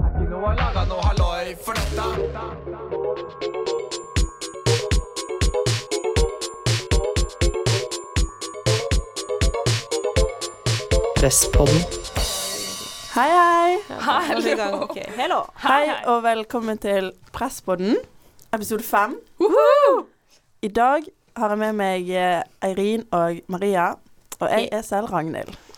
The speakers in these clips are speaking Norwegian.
Ikke noe laga noe halloi for dette. Presspodden. Hei, hei. Hallo. Okay. hello. Hei og velkommen til Presspodden, episode fem. I dag har jeg med meg eh, Eirin og Maria, og jeg er selv Ragnhild.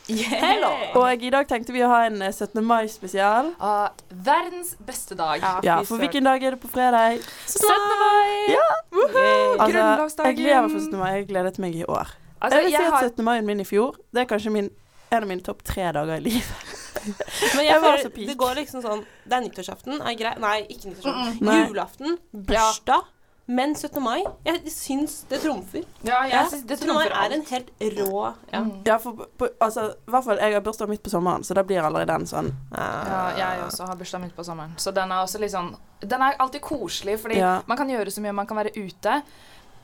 Hello. Og i dag tenkte vi å ha en eh, 17. mai-spesial. Uh, verdens beste dag. Ja, for hvilken dag er det på fredag? 17. mai! Yay. Altså, jeg gleder meg for 17. mai. Jeg gledet meg i år. Altså, jeg vil si jeg at 17. mai min i fjor, det er kanskje min, en av mine topp tre dager i livet. Men jeg føler det går liksom sånn Det er nyttårsaften. Er grei. Nei, ikke nyttårsaften. Nei. Julaften, bursdag. Men 17. mai, jeg syns det trumfer. Ja, jeg Ja, synes det 17. mai er en helt rå ja. Mm. Ja, for på, altså, i hvert fall jeg har bursdag midt på sommeren, så da blir allerede den sånn. Ja, jeg også har bursdag midt på sommeren. Så den er også litt sånn Den er alltid koselig, fordi Ja. man kan gjøre så mye, man kan være ute.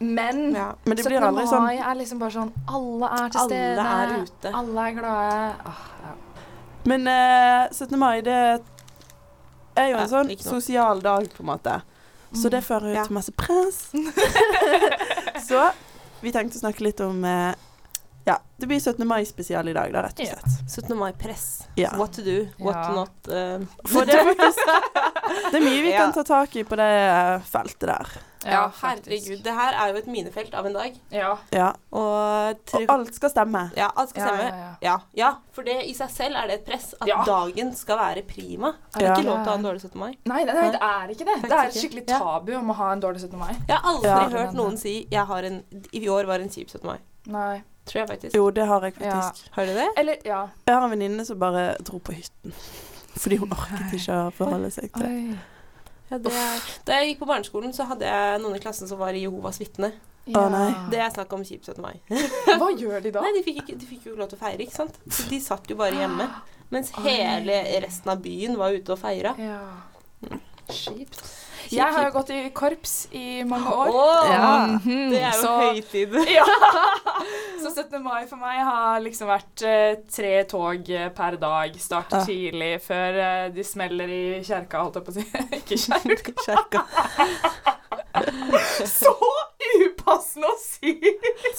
Men Ja. Men 17. mai sånn mai er liksom bare sånn Alle er til Alle stede. er ute. Alle er glade. Ah, ja. Men uh, 17. mai, det er jo en Ja, sånn sosial dag, på en måte. Så det fører jo Ja. til masse press. så vi tenkte å snakke litt om eh, Ja, det blir 17. mai-spesial i dag, da, rett og Ja. slett. 17. mai-press. Ja. What to do, what Ja. to not. Uh, For det Det er mye vi Ja. kan ta tak i på det eh, feltet der. ja, herregud. Det her er jo et minefelt av en dag. Ja. Ja. Og, Og alt skal stemme. Ja, alt skal stemme. ja, ja. Ja, ja, for det i seg selv er det et press at Ja. dagen skal være prima. Er det Ja. ikke lov til å ha en dårlig 17. mai? Nei, nei, nei, det er ikke det. Det er et skikkelig Ja. tabu om å ha en dårlig 17. mai. Jeg har aldri Ja. hørt noen si jeg har en, i år var en kjip 17. mai. Nei. Tror jeg faktisk. Jo, det har jeg Ja. faktisk. Har du det? Eller, ja. Jeg har en venninne som bare dro på hytten. Fordi hun orket ikke å forholde seg til Oi. Ja, det er, da jeg gikk på barneskolen, så hadde jeg noen i klassen som var i Jehovas vitne. Å, nei. Det er snakk om kjipt 17. mai. Hva gjør de da? Nei, de fikk, ikke, de fikk jo ikke lov til å feire, ikke sant? Så de satt jo bare hjemme. Mens hele resten av byen var ute og feira. Ja. Kjipt. Jeg har jo gått i korps i mange år. Oh, Ja. Mhm. Det er jo Så- høytid. Ja. Så 17. mai for meg har liksom vært uh, tre tog eh, per dag. Start Ja. tidlig før uh, de smeller i kjerka, holdt jeg på å si. Ikke kjerka. Kjerka. Så upassende å si!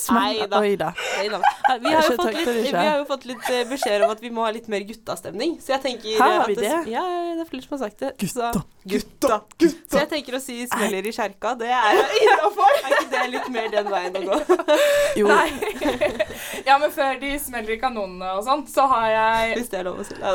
Nei da. Vi har, jo fått litt, det vi har jo fått litt eh, beskjeder om at vi må ha litt mer guttastemning. Så jeg tenker Her har at vi det. Ja, det er flere som har sagt det. Gutta. gutta, gutta. Så jeg tenker å si smeller i kjerka, det er innafor. Er ikke det litt mer den veien å gå? Jo, Nei. Ja, men før de smeller i kanonene og sånt, så har jeg Hvis det er lov å si. Nei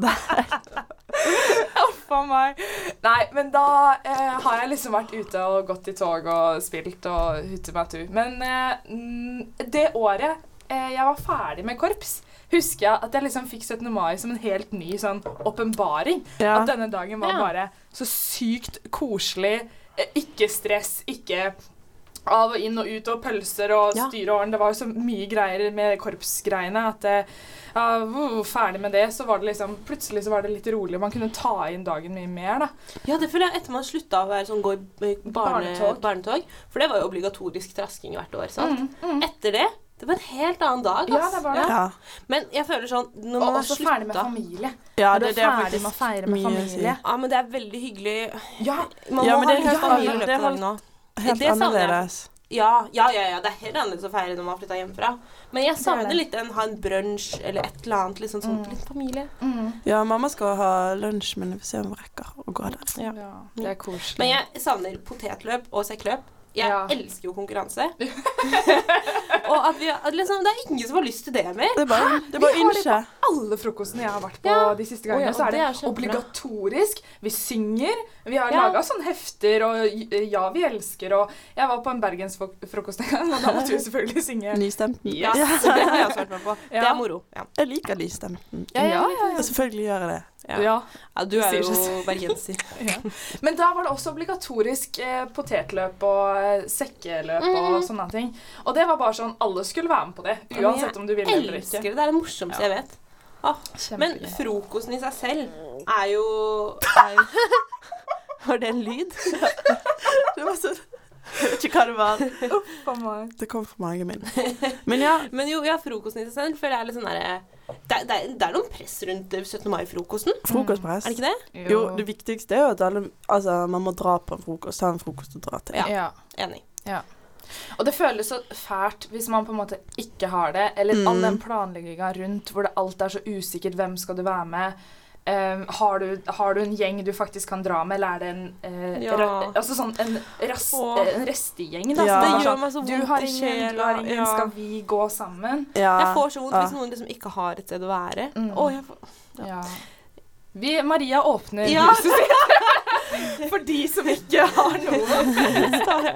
da. Uff a meg. Nei, men da eh, har jeg liksom vært ute og gått i tog og spilt og hutte meg tu. Men eh, det året eh, jeg var ferdig med korps, husker jeg at jeg liksom fikk 17. mai som en helt ny sånn åpenbaring. ja. At denne dagen var Ja. bare så sykt koselig. Eh, ikke stress, ikke av og inn og ut og pølser og Ja. styre og ordne. Det var jo så mye greier med korpsgreiene at eh, ja, uh, ferdig med det, så var det liksom Plutselig så var det litt rolig. Man kunne ta inn dagen mye mer, da. Ja, det føler jeg etter man slutta å være sånn gå i i barne, Barnetog. barnetog. For det var jo obligatorisk trasking hvert år. sant? Mm, mm. Etter det det var en helt annen dag. Ja, det var det. ja. Men jeg føler sånn Når man Og også ferdig med familie. ja, det, det er er ferdig med å feire med familie. Ja, men det er veldig hyggelig. Ja, Man Ja, må men ha det er familie i løpet av dagen nå. Helt Det annerledes. Ja, ja, ja, ja, det er helt annerledes å feire når man har flytta hjemmefra. Men jeg er savner det. litt en, ha en brunsj eller et eller annet. Liksom, sånn, Mm. Litt familie. mm. Ja, mamma skal ha lunsj, men vi får se om hun rekker å gå der. Ja. ja. Det er koselig. Men jeg savner potetløp og sekkløp. Jeg Ja. elsker jo konkurranse. og at vi, at liksom, det er ingen som har lyst til det mer. Det er bare, det er bare alle frokostene jeg har vært på Ja. de siste gangene, gangene, ja, så er det, det er obligatorisk. Vi synger. Vi har Ja. laga sånne hefter og eh, Ja, vi elsker og Jeg var på en bergensfrokost en gang, og da måtte vi selvfølgelig synge. Nystemten. Yes. Ja. det har jeg også vært med på. Det er moro. Ja, Jeg liker nystemten. ja, ja, ja, Ja, selvfølgelig gjør jeg det. ja. Du er jo bergenser. Ja. Men da var det også obligatorisk eh, potetløp og sekkeløp sekkeløp og Mhm. sånne ting. Og det var bare sånn Alle skulle være med på det, uansett om du ville eller Elsker det. Det er det morsomste Ja. jeg vet. Men frokosten i seg selv er jo er, Var det en lyd? Det var så Jeg vet ikke hva det var. Meg. Det kom fra magen min. Men ja, Men jo, ja, frokosten i seg selv føler jeg er litt sånn derre Det Det, det, er, noen press rundt eh, 17. mai-frokosten, Frokostpress. er det ikke det? Jo, det viktigste er jo at alle Altså, man må dra på en frokost. Ha en frokost å dra til. Ja. ja. Enig. Og det føles så fælt hvis man på en måte ikke har det, eller Mm. all den planlegginga rundt hvor det alt er så usikkert. Hvem skal du være med? Um, har, du, har du en gjeng du faktisk kan dra med, eller er det en uh, Ja. ra, Altså sånn en, Åh. eh, en restegjeng, da. Ja. Det gjør sånn, meg så Du vondt har ingen, du sjela, har ingen. ja. Skal vi gå sammen? Ja. Jeg får så vondt Ja. hvis noen liksom ikke har et sted å være. Mm. Å, jeg får, Ja. Vi, Maria åpner Ja. huset sitt for de som ikke har noe.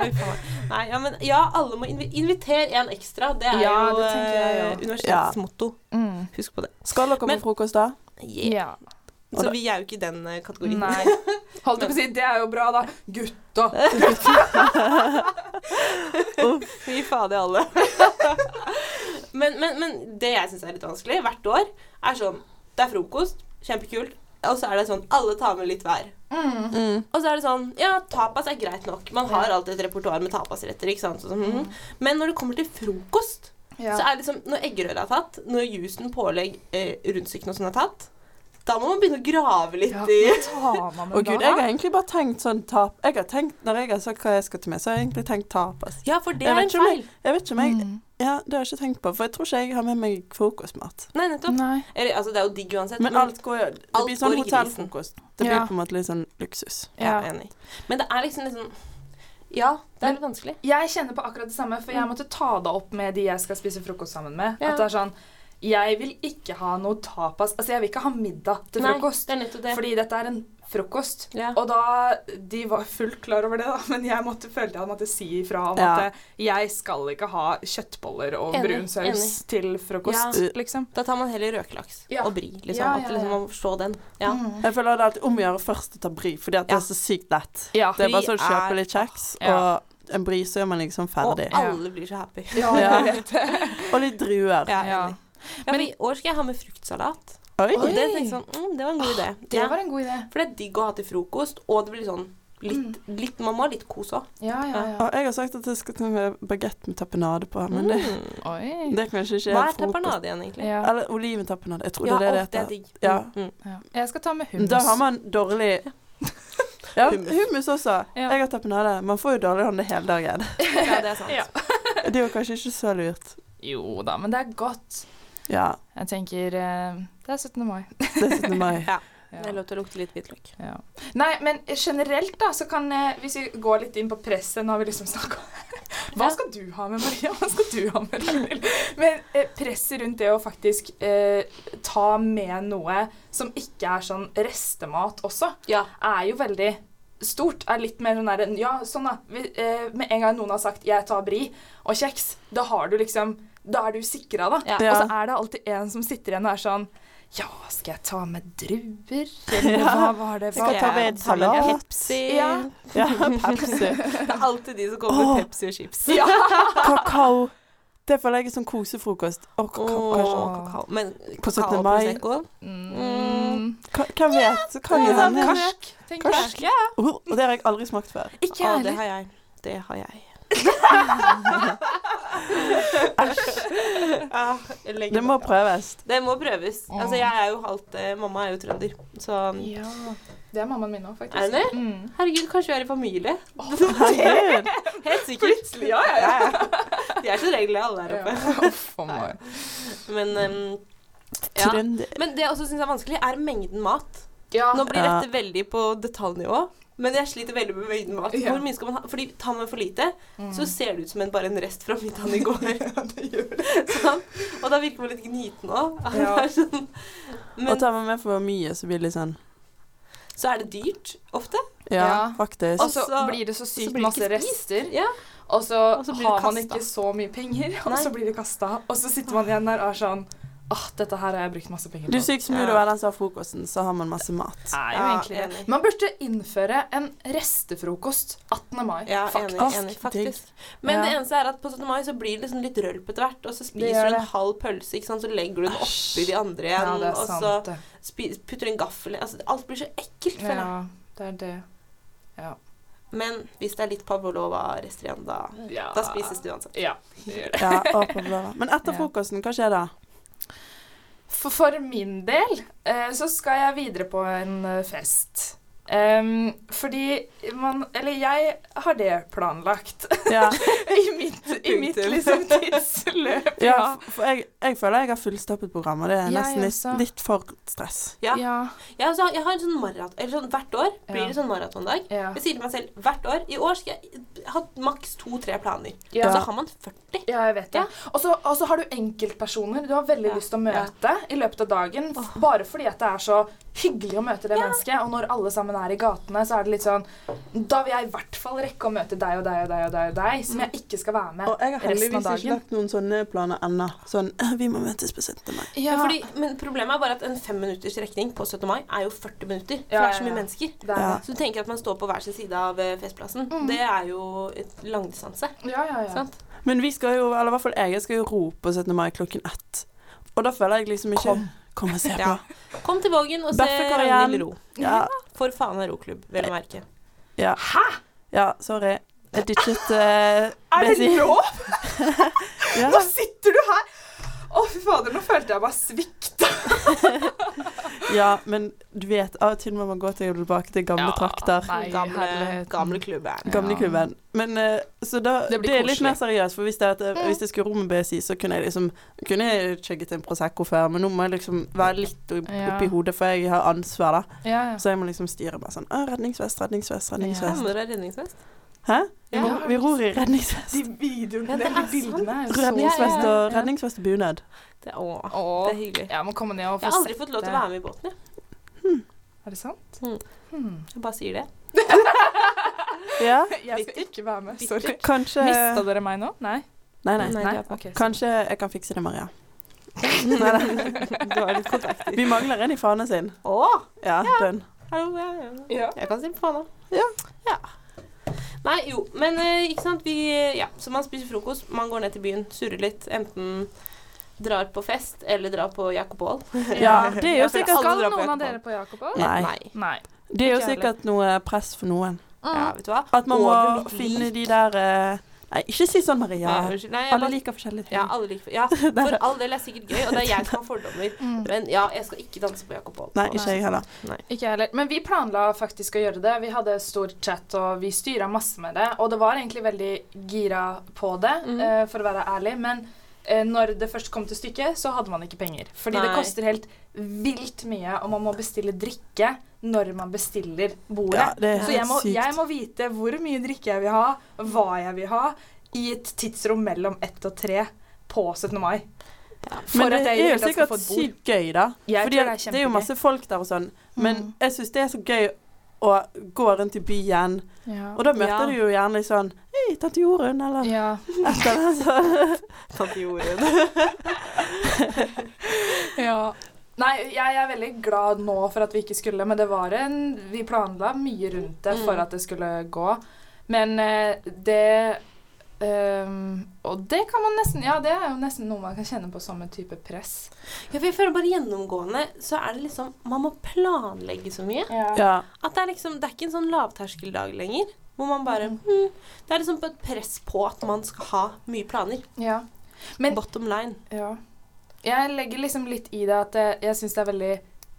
Nei, ja, men ja, alle må invi invitere en ekstra. Det er Ja, jo det jeg eh, universitetets Ja. motto. Mm. Husk på det. Skal dere Men- på frokost, da? Yeah. Ja. Så da- vi er jo ikke i den eh, kategorien. Nei. Holdt jeg på å si, det er jo bra, da. Gutta. Fy fader, alle. men, men, men det jeg syns er litt vanskelig hvert år, er sånn Det er frokost, kjempekult, og så er det sånn alle tar med litt hver. Mm. Mm. Og så er det sånn Ja, tapas er greit nok. Man har alltid et repertoar med tapasretter. ikke sant? Sånn, mm. Men når det kommer til frokost, Ja. så er det liksom Når eggerøret er tatt, når jusen, pålegg, eh, rundstykkene og sånn er tatt, da må man begynne å grave litt Ja, i Å gud, jeg har egentlig bare tenkt sånn tap... Jeg har tenkt, Når jeg har sagt hva jeg skal til med, så har jeg egentlig tenkt tapas. Ja, for det Jeg er en feil. Jeg vet ikke om jeg Mm. Ja, det har jeg ikke tenkt på, for jeg tror ikke jeg har med meg frokostmat. Nei, nettopp. Nei. Eller, altså, det er jo digg uansett. Men alt går jo Det alt blir sånn hotellfrokost. Det blir Ja. på en måte litt sånn luksus. Ja, Ja. enig. Men det er liksom litt sånn Ja, det er litt vanskelig. Jeg kjenner på akkurat det samme, for jeg måtte ta det opp med de jeg skal spise frokost sammen med. Ja. At det er sånn Jeg vil ikke ha noe tapas. Altså, jeg vil ikke ha middag til Nei, frokost. det er det. Fordi dette er en frokost. Ja. Og da De var fullt klar over det, da, men jeg måtte, følte jeg måtte si ifra om Ja. at eh, jeg skal ikke ha kjøttboller og Enig, brun saus enig. til frokost, Ja. liksom. Da tar man heller røkelaks Ja. og bri, Liksom. Ja, ja, At liksom, man forstår den. Ja. Mm. Jeg føler det er om å gjøre først å ta bry, fordi at det er så sykt lett. Ja. Det er bare sånn å kjøpe litt kjeks, Ja. og en bry så er man liksom Og alle blir så happy. Og litt druer. Ja, Ja. enig. Ja, for I år skal jeg ha med fruktsalat. Oi! Og det, tenkte jeg sånn, mm, det var en god idé. Det Ja. var en god idé. For det er digg å ha til frokost, og det blir sånn litt, litt Man må ha litt kos òg. Ja, ja, ja. Og jeg har sagt at jeg skal ta med bagett med tapenade på, men det, Mm. Det er kanskje ikke Hva er frokost. tapenade igjen, egentlig? Ja. Eller oliventapenade. Jeg tror Ja, det er det det er det heter. Ja. Mm. Ja. Jeg skal ta med hummus. Da har man dårlig Ja, Hummus. hummus også. Ja. Jeg har tapenade. Man får jo dårlig hånd hele dagen. Ja, det er sant. Ja. Det er jo kanskje ikke så lurt. Jo da, men det er godt. Ja, Jeg tenker eh, Det er 17. mai. det er 17. mai. Ja. Ja. Det er lov til å lukte litt hvitløk. Ja. Nei, men generelt, da, så kan eh, Hvis vi går litt inn på presset Nå har vi liksom snakka om Hva skal du ha med, Maria? Hva skal du ha med, Ragnhild? Men eh, presset rundt det å faktisk eh, ta med noe som ikke er sånn restemat også, Ja. er jo veldig stort. Er litt mer sånn der Ja, sånn, da. Vi, eh, med en gang noen har sagt 'jeg tar brie og kjeks', da har du liksom Da er du sikra, da. Ja. Ja. Og så er det alltid en som sitter igjen og er sånn Ja, skal jeg ta med druer? Eller hva var det? Skal jeg ta med med salat? Pepsi? Ja. Ja, Pepsi. Det er alltid de som kommer med. Pepsi og chips. Ja. Kakao. Det føler jeg er sånn kosefrokost. Og kakao. Åh, kanskje. kakao. Men På 17. mai. Mm. Hvem vet? Kan Ja, jo hende. Karsk, tenker jeg. Oh, og det har jeg aldri smakt før. Ikke heller. jeg det har jeg. Det har jeg. Ja, jeg Det må prøves. Det må prøves. Altså, jeg er jo halvt eh, Mamma er jo trønder, så Ja. Det er mammaen min òg, faktisk. Er det? Mm. Herregud, kanskje vi er i familie? Herregud. Helt sikkert. Ja, ja, ja. De er så regle alle der oppe. Ja. Men, um, ja. Men det jeg også syns er vanskelig, er mengden mat. Ja. Nå blir dette veldig på detaljnivå, men jeg sliter veldig med mengden mat. Ja. Hvor mye skal man ha? Fordi tar man for lite, Mm. så ser det ut som en, bare en rest fra middagen i går. sånn. Og da virker man litt gniten òg. Ja. Sånn. Og tar man med for mye, så blir det litt sånn så er det dyrt ofte. Ja, Ja. faktisk. Og så blir det så sykt masse rester. Ja. Og så, Og så har man ikke så mye penger, og så blir det kasta. Og så sitter man igjen der og er sånn Åh, dette her har jeg brukt masse penger på. Du syk som Ja. er den som har frokosten, så har man masse mat. Er jo Ja, egentlig enig. Man burde innføre en restefrokost 18. mai. Ja, faktisk. enig, enig, faktisk. Men Ja. det eneste er at på 17. mai så blir det liksom litt rølp etter hvert, og så spiser du en halv pølse, ikke sant, så legger du den oppi de andre igjen, Ja, det er og så putter du en gaffel i altså, Alt blir så ekkelt, føler jeg. Ja, det er det. Ja. Men hvis det er litt pavlova-rester igjen, da, ja. da spises det uansett. Ja, det gjør det. Ja, og. Men etter frokosten, hva skjer da? For, for min del eh, så skal jeg videre på en eh, fest. Em, fordi man Eller jeg har det planlagt Ja, i mitt, i mitt liksom, tidsløp. ja for jeg, jeg føler jeg har fullstoppet program, og det er nesten litt, litt for stress. Ja. Ja. Jeg, altså, jeg har en sånn maraton Eller sånn hvert år blir Ja. det sånn maratondag. Ja. Jeg sier til meg selv hvert år I år skal jeg ha maks to-tre planer. Ja. Og så har man 40. Ja, jeg vet det. Ja. Og så og så har du enkeltpersoner du har veldig Ja. lyst til å møte i løpet av dagen. oh. Bare fordi at det er så hyggelig å møte det mennesket. Og når alle sammen er i gatene, så er det litt sånn Da vil jeg i hvert fall rekke å møte deg og deg og deg og deg, og deg som jeg ikke skal være med resten av dagen. Og jeg har heldigvis ikke lagt noen sånne planer ennå. Sånn «Eh, Vi må møtes på 17. mai. Ja. fordi, men problemet er bare at en fem minutters rekning på 17. mai er jo 40 minutter. For Ja, det er så mye mennesker. er, Ja. Så du tenker at man står på hver sin side av eh, festplassen. Mm. Det er jo et langdistanse. ja, ja, ja. Sant? Men vi skal jo, eller i hvert fall jeg, jeg skal jo ro på 17. mai klokken ett. Og da føler jeg liksom ikke Kom. Kom og se på. Ja. Kom til Vågen og se Ragnhild Ro. Ja, For faen er roklubb, vel å merke. ja. Hæ?! ja sorry. Jeg ditchet uh, Er det lov?! Ja. Nå sitter du her! Å, fy fader, nå følte jeg bare svikt. ja, men du vet, av og til må man gå tilbake til gamle Ja, trakter. nei. Gamle, klubben gamle klubben. Men eh, så da Det Det, blir er litt mer seriøst, for hvis, det, at, mm. hvis jeg skulle ro med BSI, så kunne jeg liksom Kunne jeg chugget en Prosecco før, men nå må jeg liksom være litt oppi Ja. hodet, for jeg har ansvar, da. Ja, ja. Så jeg må liksom styre bare sånn «Å, Redningsvest, redningsvest, redningsvest. Ja, det redningsvest? Hæ? Vi, Ja. ror, vi ror i redningsvest. De videoene, Ja, de bildene er jo Redningsvest Ja, ja, og redningsvest og bunad. Det, å, det er hyggelig. Jeg må komme ned og få Jeg har aldri fått lov til å være med i båten. Jeg, Er det sant? Hmm. Hmm. jeg bare sier det. Ja, Jeg skal ikke være med. Sorry. kanskje Mista dere meg nå? Nei? Nei, nei. Nei, Nei? det på. Ok, så- Kanskje jeg kan fikse det, Maria. Nei, nei. Du har litt. Vi mangler en i fanen sin. Å! Ja, dønn. Hallo, ja, ja. Ja. Jeg kan si på. Ja. ja. Nei, jo, men eh, ikke sant, vi Ja, så man spiser frokost, man går ned til byen, surrer litt. Enten drar på fest eller drar på Jakob Aall. Ja, det er jo sikkert Skal noen av dere på Jakob Aall? Nei. Nei. Nei. Det er jo sikkert noe press for noen. Ja, vet du hva? At man må finne de der eh, Nei, ikke si sånn, Maria. Ja. Nei, Alle bare- liker forskjellige ting. Ja, alle liker Ja, for all del er sikkert gøy, og det er jeg som har fordommer. Mm. Men ja, jeg skal ikke danse på Jakob Holm. Nei, ikke jeg heller. Ikke heller. Men vi planla faktisk å gjøre det. Vi hadde stor chat, og vi styra masse med det. Og det var egentlig veldig gira på det, mm. uh, for å være ærlig. Men når det først kom til stykket, så hadde man ikke penger. Fordi det koster helt vilt mye, og man må bestille drikke når man bestiller bordet. Ja, Så jeg må, jeg må vite hvor mye drikke jeg vil ha, hva jeg vil ha, i et tidsrom mellom ett og tre på 17. mai. Ja, Men det er jo sikkert sykt gøy, da. Jeg Fordi det er det er jo masse folk der og sånn. Men Mm. jeg syns det er så gøy å gå rundt i byen, Ja. og da møter Ja. du jo gjerne litt sånn Hei, tante Jorunn, eller ja. etter det. Så. Tante Jorunn. Ja. Nei, jeg er veldig glad nå for at vi ikke skulle, men det var en Vi planla mye rundt det for Mm. at det skulle gå. Men eh, det ehm, Og det kan man nesten Ja, det er jo nesten noe man kan kjenne på som en type press. Ja, for jeg føler bare gjennomgående så er det liksom Man må planlegge så mye. Ja. At det er liksom Det er ikke en sånn lavterskeldag lenger. Hvor man bare hm, Det er liksom et press på at man skal ha mye planer. Ja. Men Bottom line. ja. Jeg legger liksom litt i det at eh, jeg syns det er veldig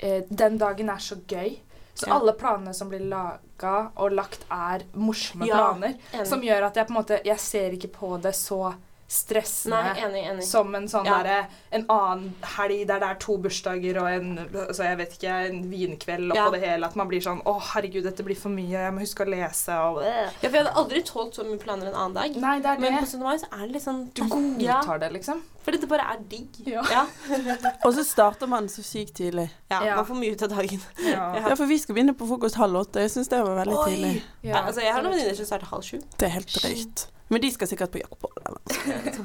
eh, Den dagen er så gøy. Så Ja. alle planene som blir laga og lagt, er morsomme Ja, planer. Enig. Som gjør at jeg på en måte Jeg ser ikke på det så stressende. Nei, enig, enig. Som en sånn Ja. derre En annen helg der det er to bursdager og en altså jeg vet ikke, en vinkveld oppå Ja. det hele. At man blir sånn Å, herregud, dette blir for mye. Jeg må huske å lese og Ja, for jeg hadde aldri tålt så mye planer en annen dag. Nei, det er Men på det. 17. mai så er det litt sånn Du godtar det, liksom. For dette bare er digg. Ja. Ja. Og så starter man så sykt tidlig. ja, Ja. Man får mye ut av dagen. Ja. Ja, for vi skal begynne på frokost halv åtte. Jeg syns det var veldig tidlig. Ja, altså, jeg har noen venninner som starter halv sju. Det er helt drøyt. Men de skal sikkert på Jakob Aall. eller? Så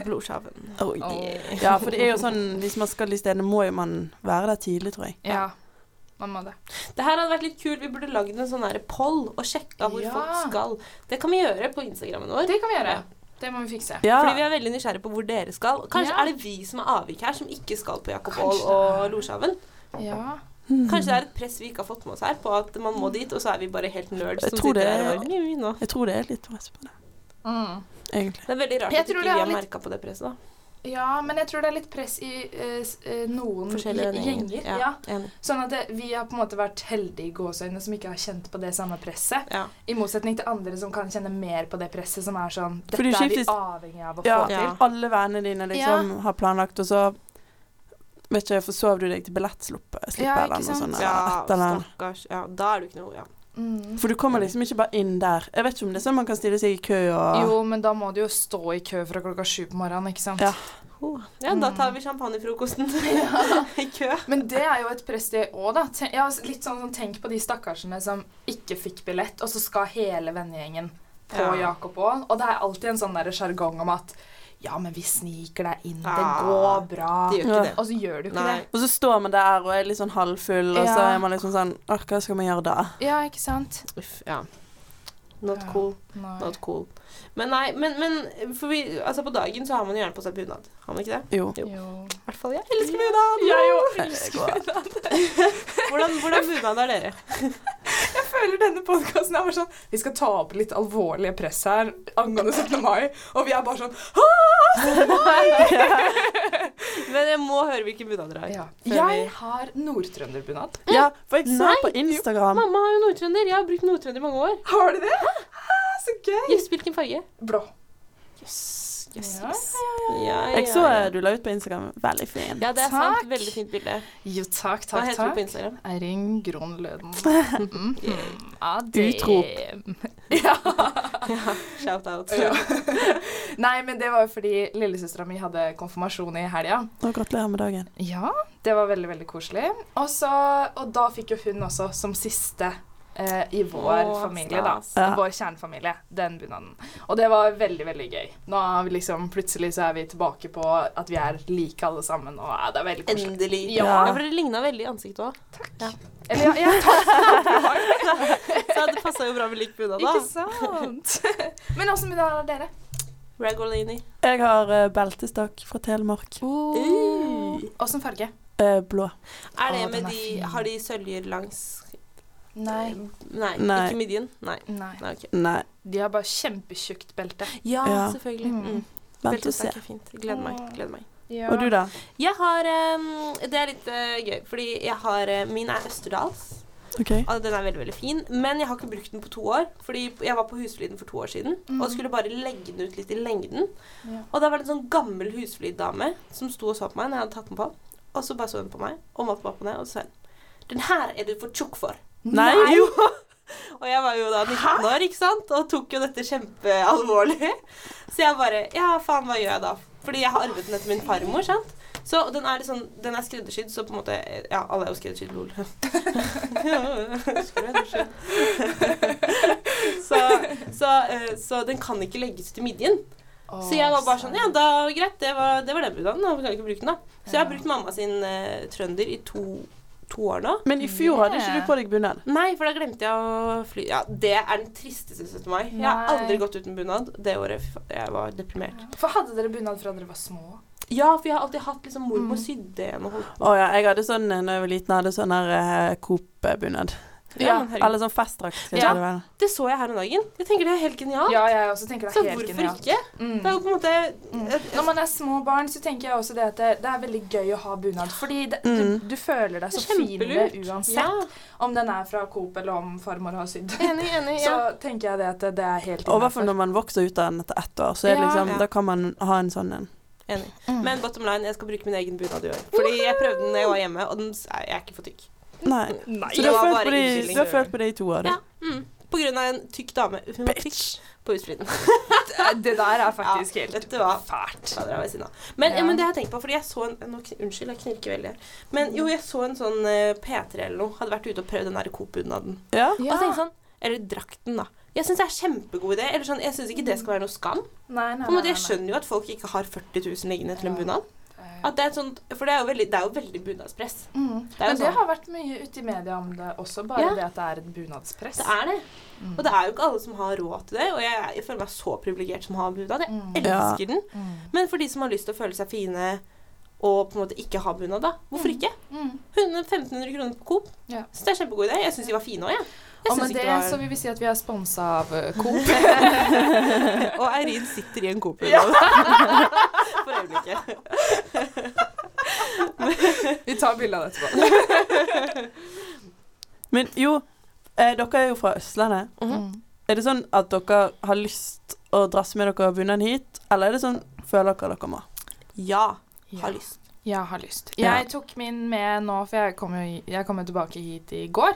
Oh, yeah. Ja, for det er jo sånn hvis man skal i stedet, må jo man være der tidlig, tror jeg. ja. Man må det. Det her hadde vært litt kult. Vi burde lagd en sånn poll og sjekka hvor Ja. folk skal. Det kan vi gjøre på Instagrammen vår. Det kan vi gjøre. Det må vi fikse. Ja, Fordi vi er veldig nysgjerrige på hvor dere skal. Kanskje Ja. er det vi som er avvik her, som ikke skal på Jakob Aall og Lorshaven. Ja. Hmm. Kanskje det er et press vi ikke har fått med oss her, på at man må dit, og så er vi bare helt nerds Jeg som tror sitter det der er-. Jeg tror det er litt press på det, Mm. egentlig. Det er veldig rart at ikke vi har litt- merka på det presset, da. Ja, men jeg tror det er litt press i eh, eh, noen gjenger. gjenger. Ja. Enig. Sånn at det, vi har på en måte vært heldige i gåseøynene som ikke har kjent på det samme presset. Ja. I motsetning til andre som kan kjenne mer på det presset, som er sånn Dette Fordi er vi avhengig av å Ja, få til. Ja. alle vennene dine liksom har planlagt, og så vet ikke, forsov du deg til billettslippet Ja, eller ikke noe sant? sånt. Ja, stakkars. Ja, da er du ikke noe ja. Mm. For du kommer liksom ikke bare inn der. Jeg vet ikke om det er sånn man kan stille seg i kø og Jo, men da må du jo stå i kø fra klokka sju på morgenen, ikke sant? Ja. Oh. Ja, da tar vi champagnefrokosten i kø. Men det er jo et press, det òg, da. Ja, litt sånn, sånn, Tenk på de stakkarsene som ikke fikk billett, og så skal hele vennegjengen på Ja. Jakob òg. Og det er alltid en sånn der sjargong om at ja, men vi sniker deg inn, det Ah, går bra. De gjør ikke det. Og så gjør du ikke Nei. det. Og så står man der og er litt sånn halvfull, og så er man liksom sånn Åh, hva skal man gjøre da? Ja, ikke sant? Uff, ja. Not cool. Nei. Not cool. Men nei, men, men for vi, altså på dagen så har man jo gjerne på seg bunad. Har man ikke det? Jo. Jo. Jo. I hvert fall jeg elsker bunad! Jeg òg elsker bunad. Hvordan, hvordan bunad er dere? Føler denne podkasten er bare sånn Vi skal ta opp litt alvorlige press her angående 17. mai, og vi er bare sånn Men jeg må høre hvilken bunad dere har. ja. Jeg vi- har nordtrønderbunad. Ja, for jeg så på Instagram Mamma har jo nordtrønder. Jeg har brukt nordtrønder i mange år. Har du det? Ah, så gøy! Yes, hvilken farge? Blå. Yes, yes, Ja, yes. Ja, Jeg ja, så du la ut på Instagram. Veldig fin. Ja, det er Takk. sant. Veldig fint bilde. Jo, takk, Hva takk, heter du på. Instagram? Eirin Gronløden. Mhm. Ja, Utrop. Ja. Ja, shout out. ja. Nei, men det var jo fordi lillesøstera mi hadde konfirmasjon i helga. Gratulerer med dagen. Ja, det var veldig, veldig koselig. Også, og da fikk jo hun også, som siste eh, i vår Å, familie, da. Ja. vår kjernefamilie, den bunaden. Og det var veldig, veldig gøy. Nå er vi liksom, plutselig så er vi tilbake på at vi er like alle sammen, og ja, det er veldig koselig. Endelig. Ja. Ja, for dere ligna veldig i ansiktet òg. Eller ja, ja takk, Så det passa jo bra med lik bunad, ikke sant? Men åssen bunad har dere? Ragolini. Jeg har uh, beltestokk fra Telemark. Uh. Åssen farge? Uh, blå. Er det med er de fin. Har de søljer langs Nei. Nei, Nei. ikke midjen? Nei. Nei. Nei okay. Nei, De har bare kjempetjukt belte. Ja, Ja. selvfølgelig. Mm. Mm. vent og se. Er fint. Gleder meg. Gleder meg. Ja. Og du, da? Jeg har um, Det er litt uh, gøy, fordi jeg har uh, Min er Østerdals. Okay. og Den er veldig veldig fin, men jeg har ikke brukt den på to år. Fordi jeg var på Husfliden for to år siden og skulle bare legge den ut litt i lengden. Ja. Og da var det en sånn gammel Husflid-dame som sto og så på meg når jeg hadde tatt den på. Og så bare så hun på meg og målte meg opp og ned, og så sa hun Den her er du for tjukk for. Nei! Jo! Og jeg var jo da 19 år, ikke sant? Og tok jo dette kjempealvorlig. Så jeg bare Ja, faen, hva gjør jeg da? Fordi jeg har arvet den etter min farmor, sant? Så den er, den er skreddersydd, så på en måte Ja, alle er jo skreddersydd, lol. Så, så, eh, så den kan ikke legges til midjen. Så jeg var bare sånn Ja, da greit, det var, det var den bunaden. Da kan jeg ikke bruke den, da. Så jeg har brukt mamma sin uh, trønder i to, to år nå. Men i fjor hadde ikke du på deg bunad. Nei, for da glemte jeg å fly. Ja, Det er den tristeste 17. mai. Jeg har aldri gått uten bunad det året. Jeg var deprimert. For hadde dere bunad fra dere var små? Ja, for jeg har alltid hatt liksom mormor Mm. sydde en og holdt Å ja, jeg hadde sånn da når jeg var liten, hadde sånn her eh, Coop-bunad. Ja. Eller sånn festdrakt. Ja. det. Det så jeg her om dagen. Jeg tenker det er helt genialt. Ja, jeg også tenker det så er helt hvorfor genialt. ikke? Mm. Det er jo på en måte Mm. Når man er små barn, så tenker jeg også det at det, det er veldig gøy å ha bunad. Fordi det, Mm. du, du føler deg så fin i det uansett. Ja, Om den er fra Coop eller om farmor har sydd. enig, enig. Så tenker jeg det at det, det er helt Og i hvert fall når man vokser ut av den etter ett år, så er det Ja. liksom, da kan man ha en sånn en. enig. Mm. Men bottom line, jeg skal bruke min egen bunad i år. Fordi jeg prøvde den da jeg var hjemme, og den jeg er ikke for tykk. Nei. Nei. Så du har, følt bare på det, du har følt på det i to år. Ja. Mm. På grunn av en tykk dame. Hun var tykk på utspriten. Det der er faktisk Ja, helt dette var fælt. Ja. Men, ja. Men det har jeg tenkt på, fordi jeg så en nå, Unnskyld, jeg knirker veldig. Men jo, jeg så en sånn eh, P3 eller noe. Hadde vært ute og prøvd den der Coop-bunaden. Ja. Og tenkte sånn Eller drakten, da. Jeg syns det er kjempegod idé. Eller sånn, Jeg syns ikke det skal være noe skam. Nei, nei, nei, Jeg skjønner jo at folk ikke har 40 000 liggende til en Ja. bunad. At det er sånt, for det er jo veldig, det er jo veldig bunadspress. Mm. Det Men det sånn. har vært mye ute i media om det også, bare Ja. det at det er et bunadspress. Det er det. Mm. Og det er jo ikke alle som har råd til det. Og jeg, jeg føler meg så privilegert som har bunad. Jeg Mm. elsker den. Mm. Men for de som har lyst til å føle seg fine og på en måte ikke ha bunad, da. Hvorfor Mm. ikke? Mm. 100 1500 kroner på Coop. Ja. Så det er kjempegod idé. Jeg syns de var fine òg, jeg. jeg Og med det var- så vil vi si at vi er sponsa av eh, Coop. Og Eirin sitter i en Coop. Ja. For. Vi tar bilde av det etterpå. Men jo, eh, dere er jo fra Østlandet. Mhm. Er det sånn at dere har lyst å drasse med dere bunaden hit, eller er det sånn føler dere dere må? Ja, Ja. lyst. Jeg har lyst. Jeg tok min med nå, for jeg kom, jo, jeg kom jo tilbake hit i går.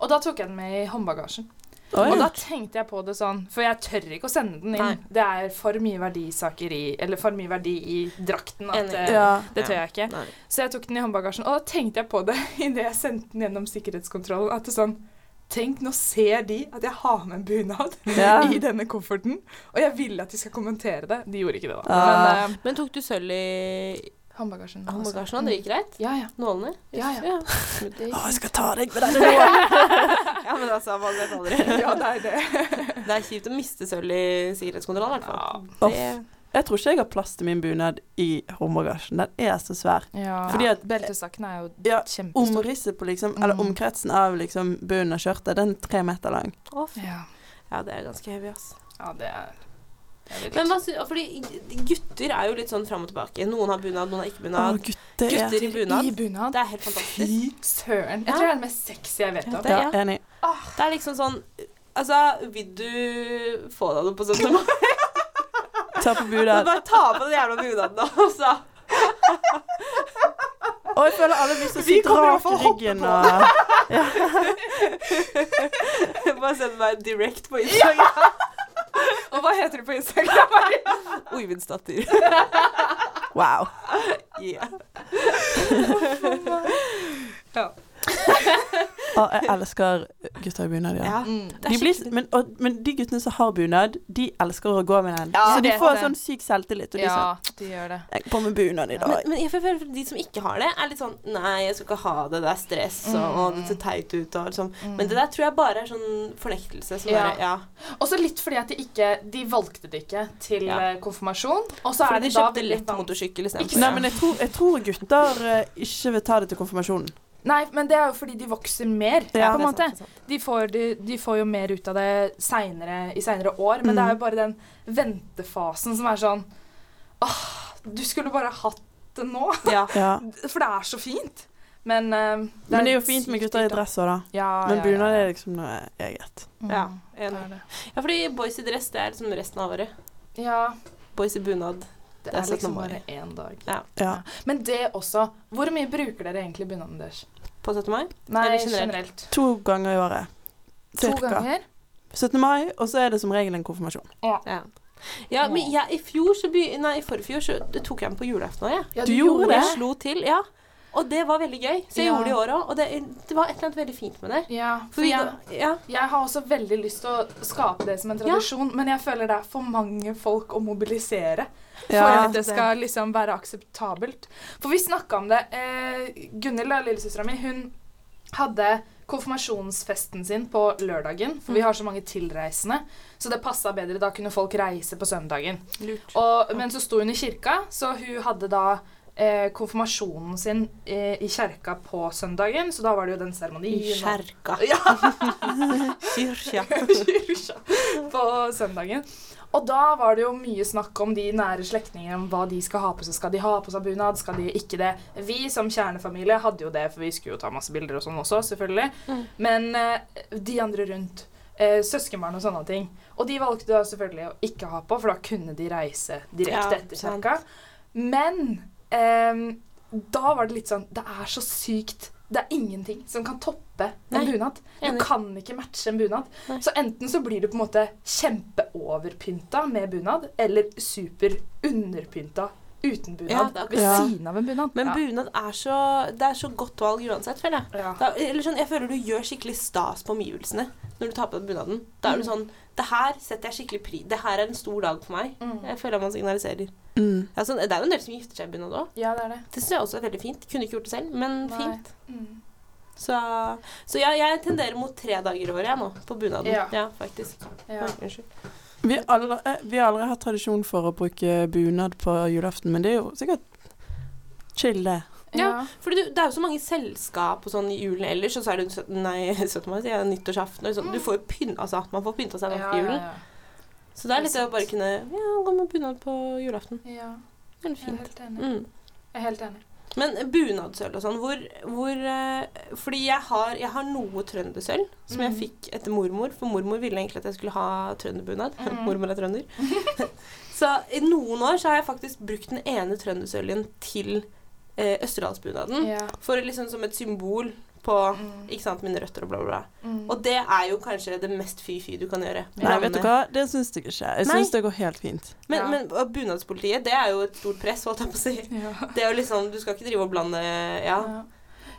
Og da tok jeg den med i håndbagasjen. Oi. Og da tenkte jeg på det sånn, for jeg tør ikke å sende den inn. Nei. Det er for mye verdisaker i Eller for mye verdi i drakten. At eh, Ja. det tør jeg ikke. Nei. Så jeg tok den i håndbagasjen, og da tenkte jeg på det idet jeg sendte den gjennom sikkerhetskontrollen. At det sånn Tenk, nå ser de at jeg har med en bunad Ja. i denne kofferten. Og jeg ville at de skal kommentere det. De gjorde ikke det, da. Ah. Men uh, Men tok du sølv i håndbagasjen også. håndbagasjen? Det gikk greit? Ja, ja. Nålene? Ja, ja. Det Å, jeg skal ta deg med nå! ja, men altså, man vet aldri. ja, det er det. Det er kjipt å miste sølv i sikkerhetskontrollen, i hvert fall. Ja. Det, Jeg tror ikke jeg har plass til min bunad i håndbagasjen. Den er så svær. Ja, Fordi at- beltesaken er jo Ja, kjempestor. Omrisset på liksom, eller Mm. omkretsen av liksom bunnen av skjørtet, den er tre meter lang. å. Ja. ja, det er ganske heavy, ass. ja, det er, Men hva sy fordi gutter er jo litt sånn fram og tilbake. Noen har bunad, noen har ikke Å, bunad. gutter. Ja. Gutter i bunad. I bunad. Det er helt fantastisk. Fy søren. Jeg tror det er det mest sexy jeg vet om. Det- ja, enig. Det er liksom sånn Altså, vil du få deg noe på 17. mai? Ta på Så bunad. bare ta på den jævla bunaden. Altså. Og jeg føler alle blir så sykt kommer i ryggen og Bare send meg direct på Instagram. Og hva heter du på Instagram? Oivindsdatter. Wow. Yeah. Og jeg elsker gutter i bunad, ja. Ja. Mm. De blir, men, og, men de guttene som har bunad, de elsker å gå med den. Ja, så de får sånn syk selvtillit. Og de Ja, sånn de gjør det. 'Jeg går på med bunad i dag'. Men, men jeg føler at de som ikke har det, er litt sånn Nei, jeg skal ikke ha det, det er stress, og, Mm. og det ser teit ut, og liksom Men det der tror jeg bare er sånn fornektelse som Ja. bare Ja. Også litt fordi at de ikke De valgte det ikke til Ja. eh, konfirmasjon. Og så er de det da kjøpte veldig lett motorsykkel istedenfor. Nei, men jeg tror, jeg tror gutter eh, ikke vil ta det til konfirmasjonen. Nei, men det er jo fordi de vokser mer, Ja, på en måte. sant, sant. De får, de, de får jo mer ut av det senere, i seinere år, men Mm. det er jo bare den ventefasen som er sånn Åh, du skulle bare hatt det nå. Ja. Ja. For det er så fint. Men eh, Men det er jo fint med gutter i dress òg, da. Ja, Men bunad ja, er liksom noe eget. Mm, Ja, en enig. det. ja, fordi boys i dress, det er liksom resten av året. Ja, Boys i bunad. det Det er 17. liksom bare én dag. Ja. Ja. Men det også Hvor mye bruker dere egentlig bunaden deres? På 17. mai. Nei, generelt? generelt. To ganger i året. To Cirka. ganger? 17. mai, og så er det som regel en konfirmasjon. Ja. ja, men jeg, i fjor så by, Nei, i forfjor så tok jeg den på julaften òg, jeg. Ja, Du gjorde det? Jeg slo til, ja. Og det var veldig gøy. Så jeg Ja. gjorde det i år òg. Og det, det var et eller annet veldig fint med det. Ja, For jeg, ja. jeg har også veldig lyst til å skape det som en tradisjon, men jeg føler det er for mange folk å mobilisere for at det skal liksom være akseptabelt. For vi snakka om det. Eh, Gunhild, lillesøstera mi, hun hadde konfirmasjonsfesten sin på lørdagen, for vi har så mange tilreisende. Så det passa bedre. Da kunne folk reise på søndagen. Lurt. Og, men så sto hun i kirka, så hun hadde da eh, konfirmasjonen sin eh, i kjerka på søndagen, så da var det jo den seremonien. I kjerka. Ja, Kyrkja. kyrkja på søndagen. Og da var det jo mye snakk om de nære slektningene, om hva de skal ha på seg. Skal de ha på seg bunad, skal de ikke det? Vi som kjernefamilie hadde jo det, for vi skulle jo ta masse bilder og sånn også, selvfølgelig. Mm. Men eh, de andre rundt, eh, søskenbarn og sånne ting, og de valgte da selvfølgelig å ikke ha på, for da kunne de reise direkte Ja, etter kjerka. Men eh, da var det litt sånn Det er så sykt. Det er ingenting som kan toppe en Nei, bunad. Du enig. kan ikke matche en bunad. Nei. Så enten så blir du på en måte kjempeoverpynta med bunad, eller super underpynta uten bunad. Ja, ved Ja. siden av en bunad. Men ja. bunad er så Det er så godt valg uansett, føler jeg. Ja. Da, eller sånn, jeg føler du gjør skikkelig stas på omgivelsene når du tar på deg bunaden. Da er du Mm. sånn Det her setter jeg skikkelig pri Det her er en stor dag for meg. Mm. Jeg føler man signaliserer. Mm. Ja, sånn, det er jo en del som gifter seg i bunad òg. ja, det er det. Det syns jeg også er veldig fint. Kunne ikke gjort det selv, men Nei. fint. Mm. Så, så ja, jeg tenderer mot tre dager i året jeg nå, på bunaden. Ja. faktisk. Ja. Unnskyld. Vi, har aldri, eh, vi har aldri hatt tradisjon for å bruke bunad på julaften, men det er jo sikkert chill, det. Ja. For det er jo så mange selskap og sånn i julen ellers, og så er det nei, 17. mai, nyttårsaften og sånn. Du får jo pynta altså, man får pynta seg nok i julen. ja. Så det er er litt det å bare kunne ja, gå med bunad på julaften. Ja. Veldig Jeg er helt enig. Mm. Jeg er helt enig. Men bunadsølv og sånn, hvor, hvor eh, Fordi jeg har, jeg har noe trøndersølv som jeg Mhm. fikk etter mormor. For mormor ville egentlig at jeg skulle ha trønderbunad. Mm. mormor er trønder. så i noen år så har jeg faktisk brukt den ene trøndersøljen til eh, Østerdalsbunaden. Ja. For liksom som et symbol på Mm. ikke sant, mine røtter og bla, bla, bla. Mm. Og det er jo kanskje det mest fy-fy du kan gjøre. Nei, vet du hva? Det syns jeg ikke. Jeg syns det går helt fint. Men, Ja. men bunadspolitiet, det er jo et stort press, holdt jeg på å si. Ja. Det er jo liksom, Du skal ikke drive og blande Ja. Ja.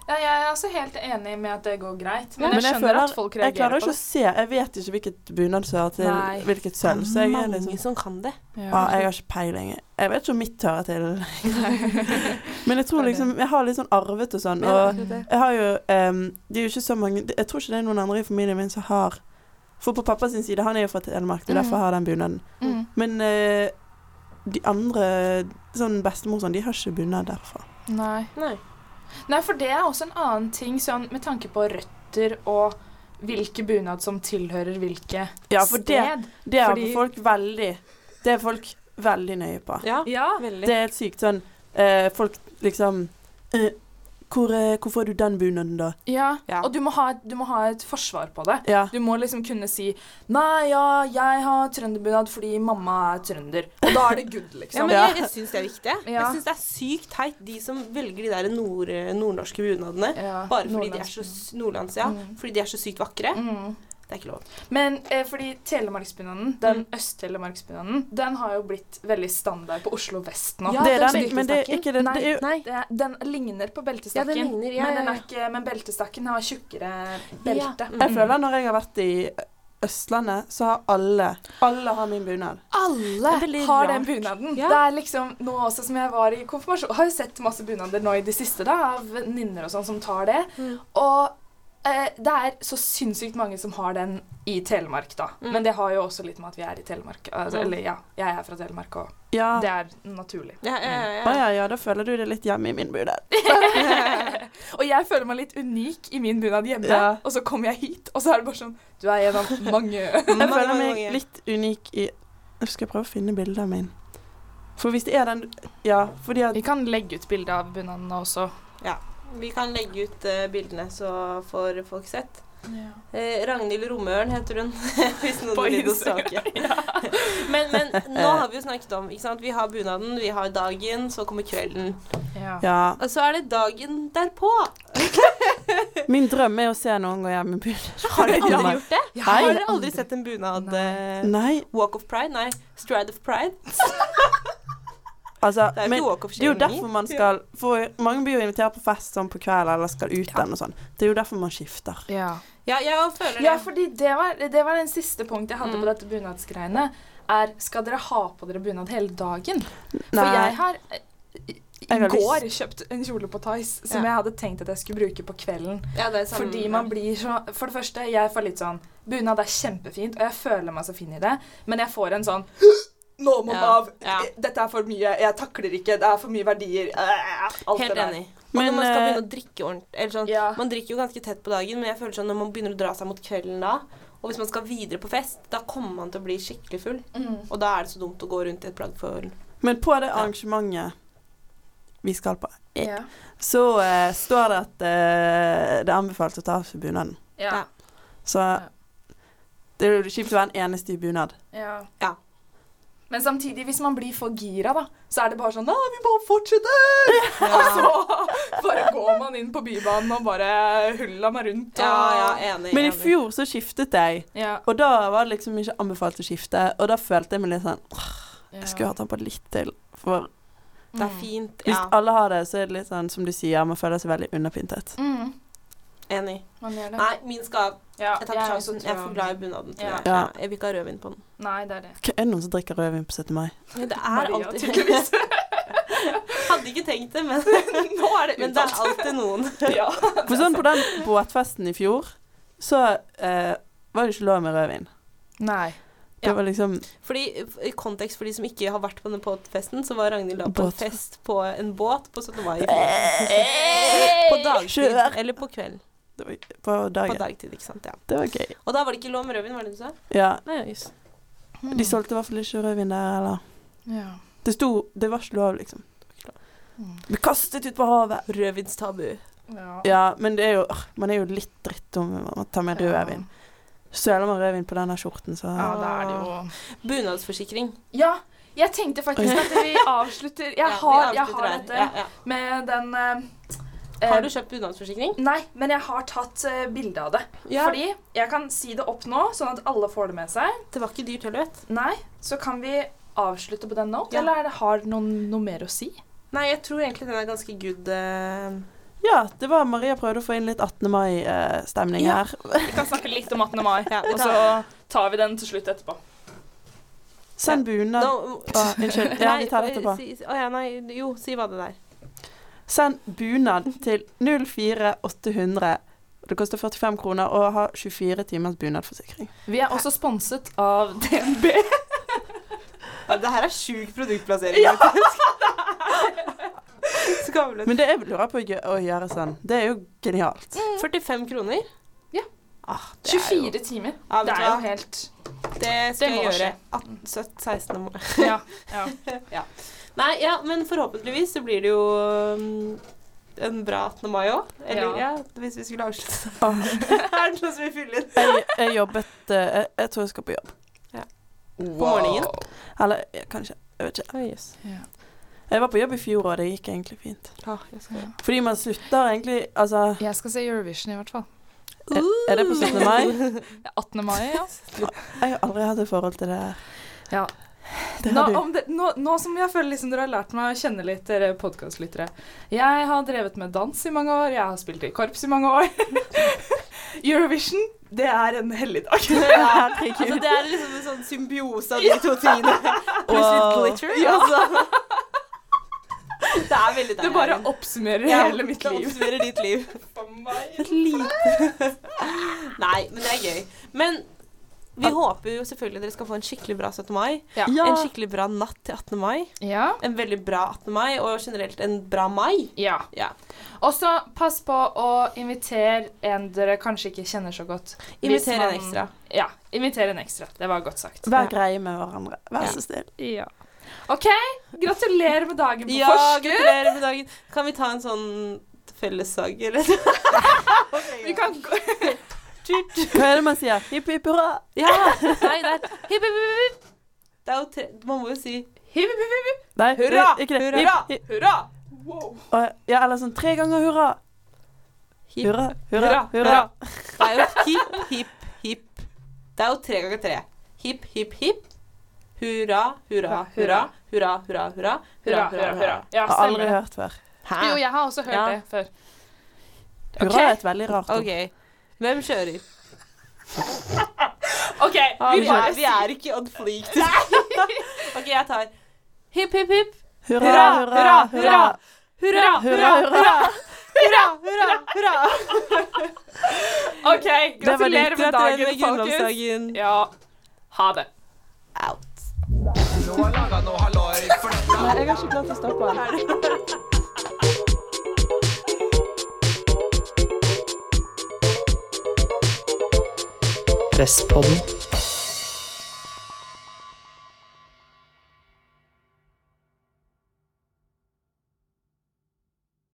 Ja, jeg er også helt enig med at det går greit. Men, Men jeg jeg skjønner føler- at folk reagerer på det. Jeg klarer ikke å se Jeg vet ikke hvilket bunad som hører til Nei. hvilket sølv. Så jeg er mange liksom som kan det. det. Ja, jeg har ikke peiling. Jeg vet ikke om mitt hører til Men jeg tror liksom Jeg har litt sånn arvet og sånn. Og jeg har jo um, Det er jo ikke så mange Jeg tror ikke det er noen andre i familien min som har For på pappas side, han er jo fra Telemark, det er derfor jeg har den bunaden. Mm. Men uh, de andre, sånn bestemor sånn, de har ikke bunad derfra. Nei. Nei. Nei, for det er også en annen ting, sånn med tanke på røtter og hvilke bunad som tilhører hvilke Ja, for det, sted. det er Fordi- folk veldig Det er folk veldig nøye på. Ja, Ja. veldig. Det er helt sykt sånn eh, Folk liksom eh, hvor, eh, hvor får du den bunaden, da? ja. Ja. Og du må, ha, du må ha et forsvar på det. Ja. Du må liksom kunne si Nei, ja, jeg har trønderbunad fordi mamma er trønder. Og da er det good, Ja, liksom. men Ja. jeg, jeg syns det er viktig. Ja. Jeg syns det er sykt teit, de som velger de der nord, nordnorske bunadene. Ja, Bare fordi de er så Nordlands, ja. Mm. Fordi de er så sykt vakre. Mm. Det er ikke lov. Men eh, fordi telemarksbunaden, den Mm. øst-telemarksbunaden, den har jo blitt veldig standard på Oslo vest nå. Ja, det er den men det er ikke den. Nei. det er jo, Nei. Det, den ligner på beltestakken, Ja, den ligner, ja, men, den er ikke, men beltestakken har tjukkere belte. Ja. Jeg føler når jeg har vært i Østlandet, så har alle Alle har min bunad. Alle er har den bunaden. Ja. Det er liksom nå også som jeg var i konfirmasjon Har jo sett masse bunader nå i det siste da, av venninner og sånn som tar det. Mm. Og eh, det er så sinnssykt mange som har den i Telemark, da. Mm. Men det har jo også litt med at vi er i Telemark. Altså, Mm. Eller ja, jeg er fra Telemark, og Ja. det er naturlig. Ja, ja, ja, ja, ja, da føler du det litt hjemme i min bunad. og jeg føler meg litt unik i min bunad hjemme, Ja. og så kommer jeg hit, og så er det bare sånn Du er en av mange. Jeg føler meg litt unik i Nå skal jeg prøve å finne bildet av min. For hvis det er den Ja, fordi at Vi kan legge ut bilde av bunadene også. Vi kan legge ut uh, bildene, så får folk sett. Eh, Ragnhild Romøren heter hun, hvis noen vil gå Instagram, men, men nå har vi jo snakket om ikke sant? Vi har bunaden, vi har dagen, så kommer kvelden. Ja. Ja. Og så er det dagen derpå. Min drøm er å se noen gå hjem med bunad. Har dere aldri gjort det? Jeg Har dere aldri sett en bunad eh, Nei, Walk of Pride? Nei, Stride of Pride. Altså Det er jo men, Det er jo derfor man skal For mange blir jo invitert på fest sånn på kveld eller skal ut den og sånn. Det er jo derfor man skifter. Ja. Ja, jeg føler det. Ja, fordi det var, det var den siste punktet jeg hadde Mm. på dette bunadsgreiene. Er skal dere ha på dere bunad hele dagen? For jeg har i, går kjøpt en kjole på Tice som Ja. jeg hadde tenkt at jeg skulle bruke på kvelden. Ja, det er Fordi man blir så For det første, jeg får litt sånn Bunad er kjempefint, og jeg føler meg så fin i det, men jeg får en sånn Nå må Ja, av! ja. Dette er for mye. Jeg takler ikke. Det er for mye verdier. Øh, Alt Helt det der. enig. Og Men, når man skal eh, begynne å drikke ordentlig eller sånn, Ja. Man drikker jo ganske tett på dagen, men jeg føler sånn når man begynner å dra seg mot kvelden da, og hvis man skal videre på fest, da kommer man til å bli skikkelig full. Mm. Og da er det så dumt å gå rundt i et plagg for Men på det arrangementet vi skal på, Ja. så uh, står det at uh, det er anbefalt å ta av seg bunaden. Ja. Så det er jo kjipt å være den eneste i bunad. Ja. Ja. Men samtidig, hvis man blir for gira, da, så er det bare sånn Nei, vi bare fortsetter! Og så bare går man inn på Bybanen og bare huller meg rundt. Og... Ja, ja, enig. Men i fjor så skiftet jeg, Ja. og da var det liksom ikke anbefalt å skifte. Og da følte jeg meg litt sånn «Åh, Jeg skulle hatt den på litt til. For Det er fint. hvis alle har det, så er det litt sånn som du sier, man føler seg veldig underpyntet. Mm. Enig. Man gjør det. Nei, min skal av. Ja, Jeg tar ikke sjansen. Jeg er for glad i bunaden. Ja. Ja. Jeg vil ikke ha rødvin på den. Nei, det er det. Hva- Er det noen som drikker rødvin på 17. mai? Det er Maria, alltid tydeligvis. Hadde ikke tenkt det, men, Nå er det men det er alltid noen. ja. For sånn på den båtfesten i fjor, så eh, var det ikke lov med rødvin. Nei. Det Ja. var liksom Fordi, I kontekst for de som ikke har vært på den båtfesten, så var Ragnhild da på en fest på en båt på 17. mai. På dagtid. Eller på kveld. Det var, På På dagtid, ikke sant. ja. Det var gøy. Og da var det ikke lov med rødvin, var det du sa? Ja. Nei, just. De solgte i hvert fall ikke rødvin der, eller Ja. Det sto Det var ikke lov, liksom. Vi kastet ut på havet. Rødvinstabu. Ja. Ja, men det er jo Man er jo litt dritt om man tar med rødvin. Søler man rødvin på denne skjorten, så ja, da er det jo Bunadsforsikring. Ja, jeg tenkte faktisk at vi avslutter Jeg Ja, vi har, jeg har dette Ja, ja. med den eh, Har eh, du kjøpt bunadsforsikring? Nei, men jeg har tatt uh, bilde av det. Ja. Fordi jeg kan si det opp nå, sånn at alle får det med seg. Det var ikke dyrt heller, vet. Nei, så kan vi avslutte på den note, Ja. eller er det, har noen noe mer å si? Nei, jeg tror egentlig den er ganske good. Uh... Ja, det var Maria prøvde å få inn litt 18. mai-stemning Ja. her. Vi kan snakke litt om 18. mai, Ja, og så tar vi den til slutt etterpå. Send bunad Unnskyld. Ja, vi tar det etterpå. Si, oh, ja, nei, jo, si hva det der. Send bunad til 04800. Det koster 45 kroner og har 24 timers bunadforsikring. Vi er også sponset av DNB. Ja, det her er sjuk produktplassering, Ja. faktisk. Men det jeg lurer på å gjø- å gjøre sånn, det er jo genialt. 45 kroner? Ja. Ah, det er jo 24 timer. Ja, Det er jo helt Det skal Det jeg gjøre. 18, 17, 16 mai. Ja. ja. Nei, ja, men forhåpentligvis så blir det jo um, en bra 18. mai òg. Eller ja. Ja. hvis vi skulle avslutte. Åh, er det noe som vil fylle inn? Jeg, jeg jobbet eh, jeg, jeg tror jeg skal på jobb. Ja. På morgenen? Eller ja, kanskje. Jeg vet ikke. Oh, yes. yeah. Jeg var på jobb i fjor, og det gikk egentlig fint. ah, jeg skal. Fordi man slutter egentlig Altså, Jeg skal se Eurovision i hvert fall. er, er det på 17. mai? 18. mai, ja. Jeg har aldri hatt et forhold til det her. Ja. Det Nå, om det, nå, nå som jeg føler liksom dere har lært meg å kjenne litt, dere podkastlyttere. Jeg har drevet med dans i mange år, jeg har spilt i korps i mange år. Eurovision, det er en helligdag. Altså, det er liksom en sånn symbiose av de to tingene. Pluss litt glitter. Ja. Altså. Det er veldig Det bare oppsummerer Ja, hele mitt liv. det oppsummerer ditt liv. meg. Et lite Nei, men det er gøy. Men vi håper jo selvfølgelig dere skal få en skikkelig bra 17. mai. Ja. En skikkelig bra natt til 18. mai. Ja. En veldig bra 18. mai, og generelt en bra mai. ja. Ja. Og så pass på å invitere en dere kanskje ikke kjenner så godt. Inviter en ekstra. Ja, inviter en ekstra. Det var godt sagt. Vær greie med hverandre. Vær Ja. så snill. Ja. OK, gratulerer med dagen på ja, forskudd. gratulerer med dagen. Kan vi ta en sånn fellessag, eller? Vi kan gå Hva er det man sier? Hipp, hipp hurra. Ja! Nei, det er hipp, hipp, hipp, hipp. Det er jo tre Man må jo si hipp, hipp, hipp, hipp. Nei, Hurra! ikke det. Hurra! Hurra! Wow. Ja, eller sånn tre ganger hurra. hipp. Hurra, hurra, hurra. Det er jo hipp, hipp, hipp. Det er jo tre ganger tre. Hipp, hipp, hipp. Hurra, hurra, hurra. Hurra, hurra, hurra. Hurra, hurra, hurra. Ja, Har aldri hørt før. Hæ? Jo, jeg har også hørt Ja. det før. Hurra er et veldig rart ord. Hvem kjører? OK, Ah, vi vi, bare er, vi er ikke on fleek. OK, jeg tar hipp, hipp, hipp. Hurra, hurra, hurra. Hurra, Hurra, hurra. hurra, hurra, hurra. OK, gratulerer med dagen, med folkens. grunnlovsdagen. Ja, ha det. Out. Nå har laga noe halloi for dette. Nei, jeg har ikke klart å stoppe den. Presspodden.